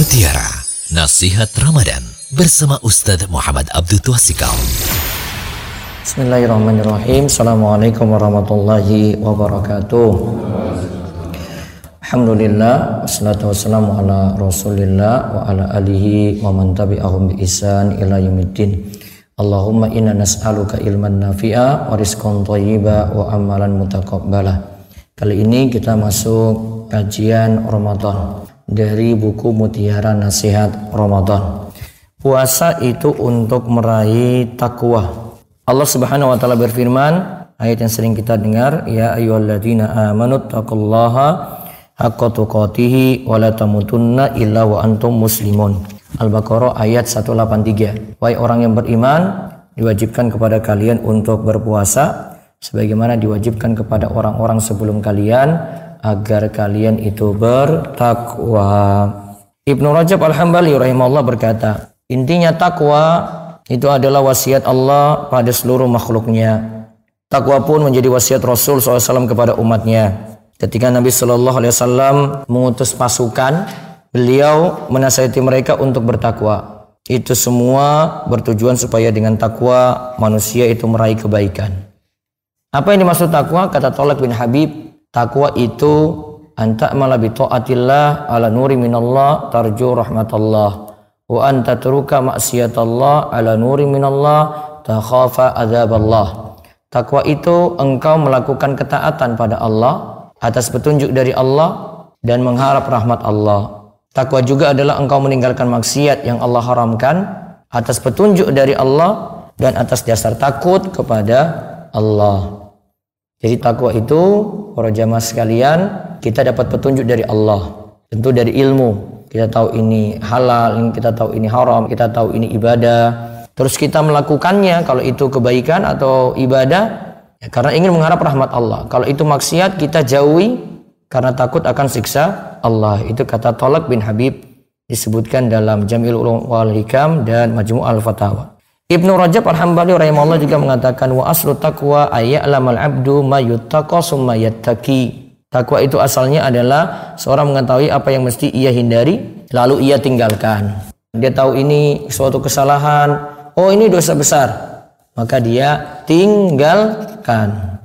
Mutiara Nasihat Ramadan bersama Ustadz Muhammad Abdul Twasikal. Bismillahirrahmanirrahim. Assalamualaikum warahmatullahi wabarakatuh. Alhamdulillah wassalatu wassalamu ala Rasulillah wa ala alihi wa man tabi'ahum bi ihsan ila yaumiddin. Allahumma inna nas'aluka ilman nafi'a wa rizqan thayyiba wa amalan mutaqabbala. Kali ini kita masuk kajian Ramadan dari buku Mutiara Nasihat Ramadan. Puasa itu untuk meraih takwa. Allah Subhanahu wa taala berfirman, ayat yang sering kita dengar, ya ayyuhalladzina amanu taqullaha haqqa tuqatih wa la tamutunna illa wa antum muslimun. Al-Baqarah ayat 183. Wahai orang yang beriman, diwajibkan kepada kalian untuk berpuasa sebagaimana diwajibkan kepada orang-orang sebelum kalian agar kalian itu bertakwa. Ibnu Rajab Al-Hambali rahimahullah berkata, intinya takwa itu adalah wasiat Allah pada seluruh makhluknya. Takwa pun menjadi wasiat Rasul SAW kepada umatnya. Ketika Nabi Shallallahu Alaihi Wasallam mengutus pasukan, beliau menasihati mereka untuk bertakwa. Itu semua bertujuan supaya dengan takwa manusia itu meraih kebaikan. Apa yang dimaksud takwa? Kata Tolak bin Habib, Takwa itu anta malabi taatillah ala nuri minallah tarju rahmatullah wa anta turuka maksiatallah ala nuri minallah takhafa Allah. Takwa itu engkau melakukan ketaatan pada Allah atas petunjuk dari Allah dan mengharap rahmat Allah. Takwa juga adalah engkau meninggalkan maksiat yang Allah haramkan atas petunjuk dari Allah dan atas dasar takut kepada Allah. Jadi takwa itu para jamaah sekalian kita dapat petunjuk dari Allah. Tentu dari ilmu. Kita tahu ini halal, kita tahu ini haram, kita tahu ini ibadah. Terus kita melakukannya kalau itu kebaikan atau ibadah ya karena ingin mengharap rahmat Allah. Kalau itu maksiat kita jauhi karena takut akan siksa Allah. Itu kata Tolak bin Habib disebutkan dalam Jamil Ulum wal Hikam dan Majmu' al-Fatawa. Ibnu Rajab Al-Hambali rahimahullah juga mengatakan wa aslu taqwa ayya'lamal abdu ma yuttaqa summa yattaqi. Takwa itu asalnya adalah seorang mengetahui apa yang mesti ia hindari lalu ia tinggalkan. Dia tahu ini suatu kesalahan, oh ini dosa besar, maka dia tinggalkan.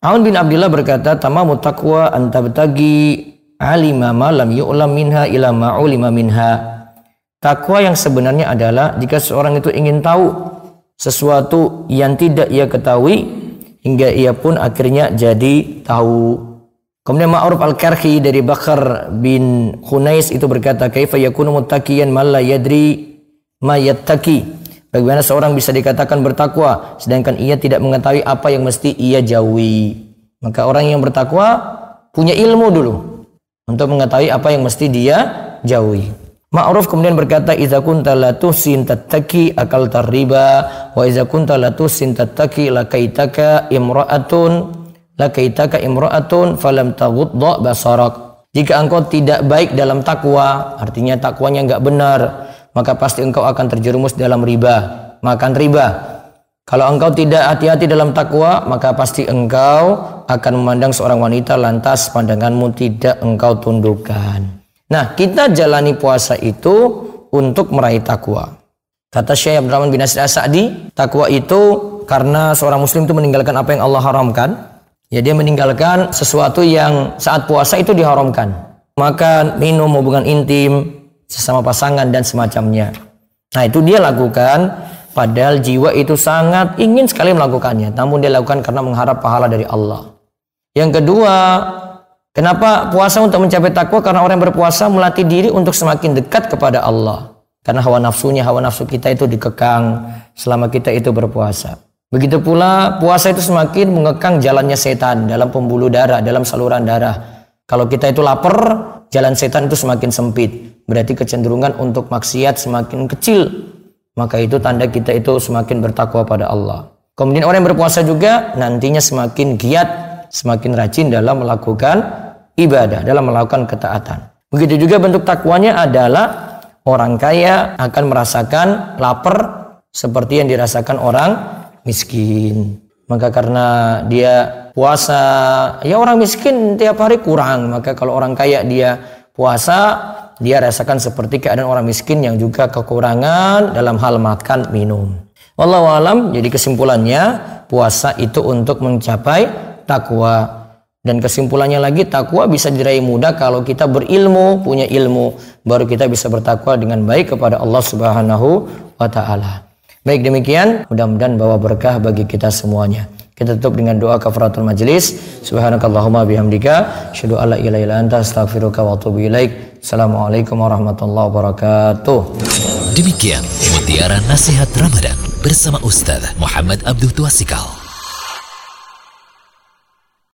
Aun bin Abdullah berkata, "Tamamu taqwa antabtagi alima ma lam yu'lam minha ila ma'ulima minha." Takwa yang sebenarnya adalah jika seorang itu ingin tahu sesuatu yang tidak ia ketahui hingga ia pun akhirnya jadi tahu. Kemudian Ma'ruf Al-Karhi dari Bakar bin Khunais itu berkata, "Kaifa yakunu muttaqiyan man la yadri ma yattaqi?" Bagaimana seorang bisa dikatakan bertakwa sedangkan ia tidak mengetahui apa yang mesti ia jauhi? Maka orang yang bertakwa punya ilmu dulu untuk mengetahui apa yang mesti dia jauhi. Ma'ruf kemudian berkata idza kunta la tuhsin tattaki akal tarriba. Wa idza kunta la tuhsin tattaki lakaitaka imra'atun lakaitaka imra'atun falam taghudda basarak. Jika engkau tidak baik dalam takwa artinya takwanya enggak benar maka pasti engkau akan terjerumus dalam riba makan riba. Kalau engkau tidak hati-hati dalam takwa maka pasti engkau akan memandang seorang wanita lantas pandanganmu tidak engkau tundukkan Nah, kita jalani puasa itu untuk meraih takwa. Kata Syekh Abdurrahman bin Nasir As-Sa'di, takwa itu karena seorang muslim itu meninggalkan apa yang Allah haramkan, ya dia meninggalkan sesuatu yang saat puasa itu diharamkan. Makan, minum, hubungan intim, sesama pasangan dan semacamnya. Nah, itu dia lakukan padahal jiwa itu sangat ingin sekali melakukannya, namun dia lakukan karena mengharap pahala dari Allah. Yang kedua, Kenapa puasa untuk mencapai takwa? Karena orang yang berpuasa melatih diri untuk semakin dekat kepada Allah. Karena hawa nafsunya, hawa nafsu kita itu dikekang selama kita itu berpuasa. Begitu pula puasa itu semakin mengekang jalannya setan dalam pembuluh darah, dalam saluran darah. Kalau kita itu lapar, jalan setan itu semakin sempit. Berarti kecenderungan untuk maksiat semakin kecil. Maka itu tanda kita itu semakin bertakwa pada Allah. Kemudian orang yang berpuasa juga nantinya semakin giat, semakin rajin dalam melakukan ibadah, dalam melakukan ketaatan. Begitu juga bentuk takwanya adalah orang kaya akan merasakan lapar seperti yang dirasakan orang miskin. Maka karena dia puasa, ya orang miskin tiap hari kurang. Maka kalau orang kaya dia puasa, dia rasakan seperti keadaan orang miskin yang juga kekurangan dalam hal makan minum. Wallahu alam, jadi kesimpulannya puasa itu untuk mencapai takwa. Dan kesimpulannya lagi takwa bisa diraih mudah kalau kita berilmu, punya ilmu, baru kita bisa bertakwa dengan baik kepada Allah Subhanahu wa taala. Baik demikian, mudah-mudahan bawa berkah bagi kita semuanya. Kita tutup dengan doa kafaratul majelis. Subhanakallahumma bihamdika asyhadu alla ilaha illa anta astaghfiruka wa atubu ilaik. Assalamualaikum warahmatullahi wabarakatuh. Demikian mutiara nasihat Ramadan bersama Ustaz Muhammad Abdul Tuasikal.